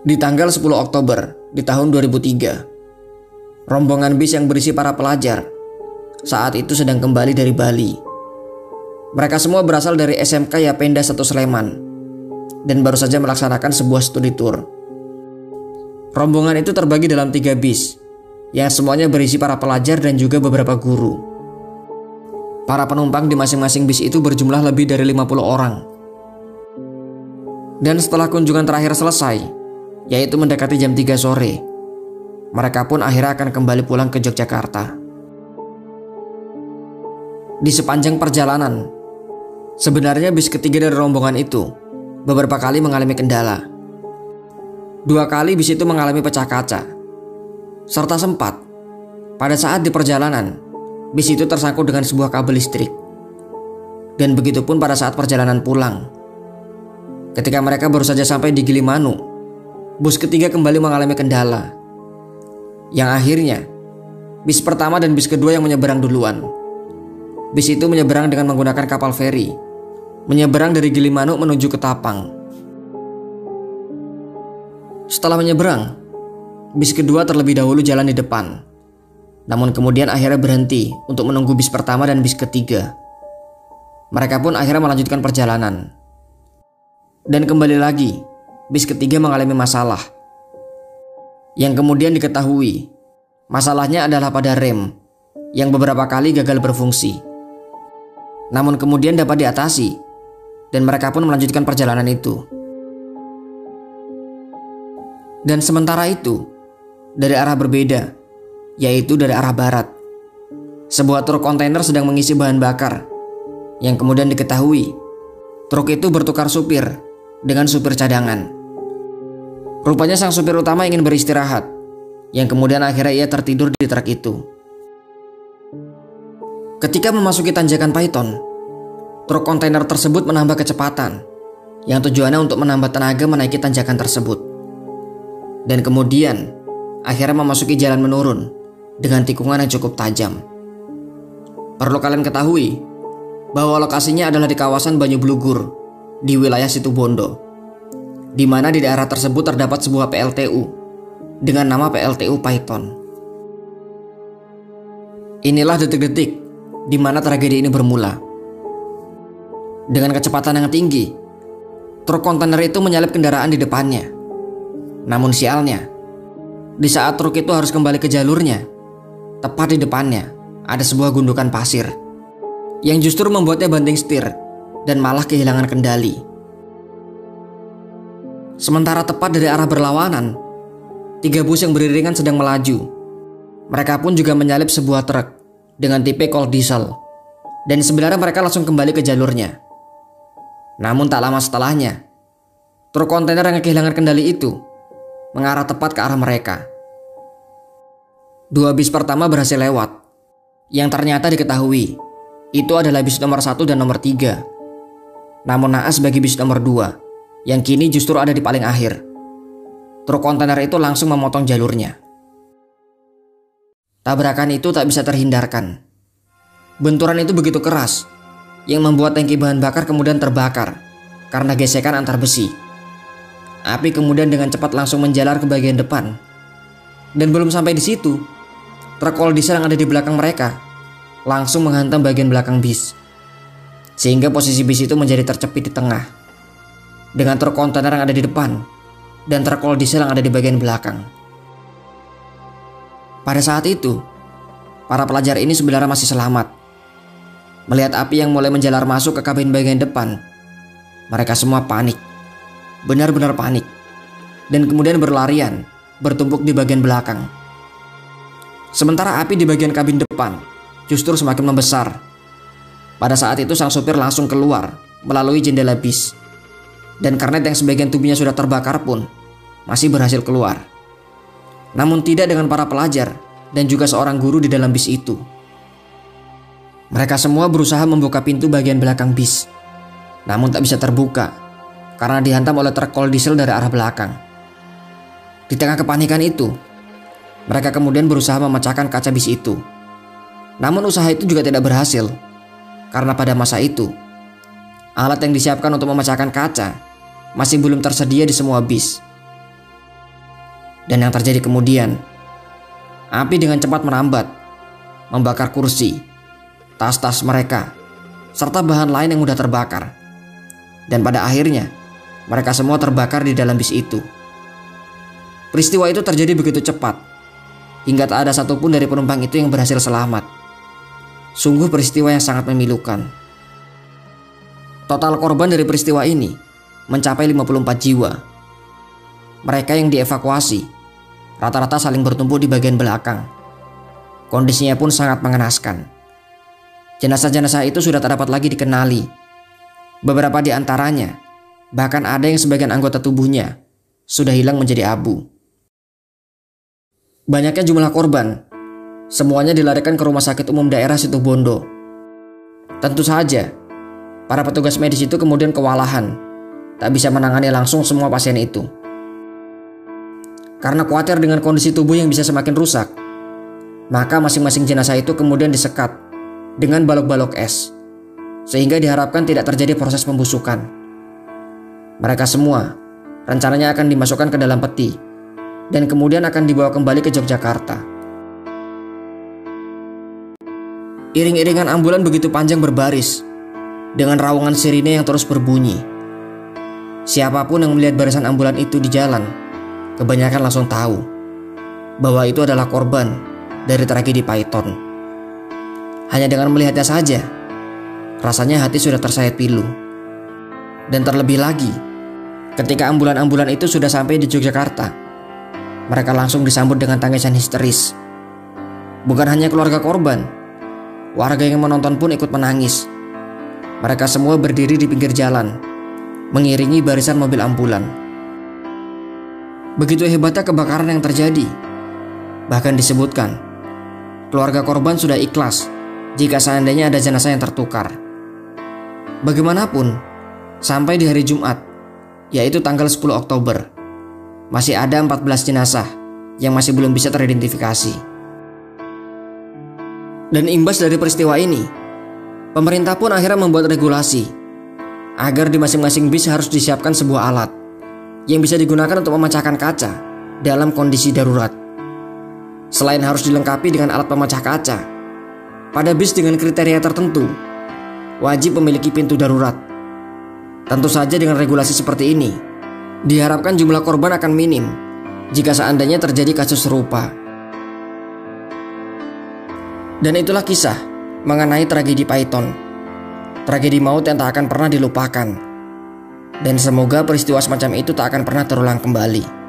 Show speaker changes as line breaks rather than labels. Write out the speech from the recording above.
Di tanggal 10 Oktober di tahun 2003, rombongan bis yang berisi para pelajar saat itu sedang kembali dari Bali. Mereka semua berasal dari SMK Yapenda 1 Sleman dan baru saja melaksanakan sebuah studi tour. Rombongan itu terbagi dalam tiga bis yang semuanya berisi para pelajar dan juga beberapa guru. Para penumpang di masing-masing bis itu berjumlah lebih dari 50 orang. Dan setelah kunjungan terakhir selesai, yaitu mendekati jam 3 sore. Mereka pun akhirnya akan kembali pulang ke Yogyakarta. Di sepanjang perjalanan, sebenarnya bis ketiga dari rombongan itu beberapa kali mengalami kendala. Dua kali bis itu mengalami pecah kaca. Serta sempat, pada saat di perjalanan, bis itu tersangkut dengan sebuah kabel listrik. Dan begitu pun pada saat perjalanan pulang. Ketika mereka baru saja sampai di Gilimanuk, bus ketiga kembali mengalami kendala. Yang akhirnya, bis pertama dan bis kedua yang menyeberang duluan. Bis itu menyeberang dengan menggunakan kapal feri, menyeberang dari Gilimanuk menuju ke Tapang. Setelah menyeberang, bis kedua terlebih dahulu jalan di depan. Namun kemudian akhirnya berhenti untuk menunggu bis pertama dan bis ketiga. Mereka pun akhirnya melanjutkan perjalanan. Dan kembali lagi, bis ketiga mengalami masalah. Yang kemudian diketahui, masalahnya adalah pada rem yang beberapa kali gagal berfungsi. Namun kemudian dapat diatasi dan mereka pun melanjutkan perjalanan itu. Dan sementara itu, dari arah berbeda, yaitu dari arah barat, sebuah truk kontainer sedang mengisi bahan bakar yang kemudian diketahui truk itu bertukar supir dengan supir cadangan. Rupanya sang supir utama ingin beristirahat, yang kemudian akhirnya ia tertidur di truk itu. Ketika memasuki tanjakan Python, truk kontainer tersebut menambah kecepatan, yang tujuannya untuk menambah tenaga menaiki tanjakan tersebut. Dan kemudian, akhirnya memasuki jalan menurun dengan tikungan yang cukup tajam. Perlu kalian ketahui bahwa lokasinya adalah di kawasan Banyu Blugur di wilayah Situbondo di mana di daerah tersebut terdapat sebuah PLTU dengan nama PLTU Python. Inilah detik-detik di mana tragedi ini bermula. Dengan kecepatan yang tinggi, truk kontainer itu menyalip kendaraan di depannya. Namun sialnya, di saat truk itu harus kembali ke jalurnya, tepat di depannya ada sebuah gundukan pasir yang justru membuatnya banting setir dan malah kehilangan kendali. Sementara tepat dari arah berlawanan, tiga bus yang beriringan sedang melaju. Mereka pun juga menyalip sebuah truk dengan tipe kol diesel. Dan sebenarnya mereka langsung kembali ke jalurnya. Namun tak lama setelahnya, truk kontainer yang kehilangan kendali itu mengarah tepat ke arah mereka. Dua bis pertama berhasil lewat, yang ternyata diketahui itu adalah bis nomor satu dan nomor tiga. Namun naas bagi bis nomor dua yang kini justru ada di paling akhir. Truk kontainer itu langsung memotong jalurnya. Tabrakan itu tak bisa terhindarkan. Benturan itu begitu keras, yang membuat tangki bahan bakar kemudian terbakar karena gesekan antar besi. Api kemudian dengan cepat langsung menjalar ke bagian depan. Dan belum sampai di situ, truk all diesel yang ada di belakang mereka langsung menghantam bagian belakang bis. Sehingga posisi bis itu menjadi tercepit di tengah dengan truk kontainer yang ada di depan dan truk all diesel yang ada di bagian belakang. Pada saat itu, para pelajar ini sebenarnya masih selamat. Melihat api yang mulai menjalar masuk ke kabin bagian depan, mereka semua panik. Benar-benar panik. Dan kemudian berlarian, bertumpuk di bagian belakang. Sementara api di bagian kabin depan justru semakin membesar. Pada saat itu sang sopir langsung keluar melalui jendela bis dan karnet yang sebagian tubuhnya sudah terbakar pun masih berhasil keluar. Namun tidak dengan para pelajar dan juga seorang guru di dalam bis itu. Mereka semua berusaha membuka pintu bagian belakang bis, namun tak bisa terbuka karena dihantam oleh truk kol diesel dari arah belakang. Di tengah kepanikan itu, mereka kemudian berusaha memecahkan kaca bis itu. Namun usaha itu juga tidak berhasil karena pada masa itu alat yang disiapkan untuk memecahkan kaca masih belum tersedia di semua bis. Dan yang terjadi kemudian, api dengan cepat merambat, membakar kursi, tas-tas mereka, serta bahan lain yang mudah terbakar. Dan pada akhirnya, mereka semua terbakar di dalam bis itu. Peristiwa itu terjadi begitu cepat, hingga tak ada satupun dari penumpang itu yang berhasil selamat. Sungguh peristiwa yang sangat memilukan. Total korban dari peristiwa ini mencapai 54 jiwa. Mereka yang dievakuasi rata-rata saling bertumpuk di bagian belakang. Kondisinya pun sangat mengenaskan. Jenazah-jenazah itu sudah tak dapat lagi dikenali. Beberapa di antaranya, bahkan ada yang sebagian anggota tubuhnya, sudah hilang menjadi abu. Banyaknya jumlah korban, semuanya dilarikan ke rumah sakit umum daerah Situbondo. Tentu saja, para petugas medis itu kemudian kewalahan, tak bisa menangani langsung semua pasien itu. Karena khawatir dengan kondisi tubuh yang bisa semakin rusak, maka masing-masing jenazah itu kemudian disekat dengan balok-balok es, sehingga diharapkan tidak terjadi proses pembusukan. Mereka semua rencananya akan dimasukkan ke dalam peti dan kemudian akan dibawa kembali ke Yogyakarta. Iring-iringan ambulan begitu panjang berbaris dengan raungan sirine yang terus berbunyi. Siapa pun yang melihat barisan ambulan itu di jalan kebanyakan langsung tahu bahwa itu adalah korban dari tragedi Python. Hanya dengan melihatnya saja, rasanya hati sudah tersayat pilu. Dan terlebih lagi, ketika ambulan-ambulan itu sudah sampai di Yogyakarta, mereka langsung disambut dengan tangisan histeris. Bukan hanya keluarga korban, warga yang menonton pun ikut menangis. Mereka semua berdiri di pinggir jalan, mengiringi barisan mobil ambulan. Begitu hebatnya kebakaran yang terjadi. Bahkan disebutkan, keluarga korban sudah ikhlas jika seandainya ada jenazah yang tertukar. Bagaimanapun, sampai di hari Jumat, yaitu tanggal 10 Oktober, masih ada 14 jenazah yang masih belum bisa teridentifikasi. Dan imbas dari peristiwa ini, pemerintah pun akhirnya membuat regulasi agar di masing-masing bis harus disiapkan sebuah alat yang bisa digunakan untuk memecahkan kaca dalam kondisi darurat. Selain harus dilengkapi dengan alat pemecah kaca, pada bis dengan kriteria tertentu wajib memiliki pintu darurat. Tentu saja dengan regulasi seperti ini, diharapkan jumlah korban akan minim jika seandainya terjadi kasus serupa. Dan itulah kisah mengenai tragedi Python. Tragedi maut yang tak akan pernah dilupakan dan semoga peristiwa semacam itu tak akan pernah terulang kembali.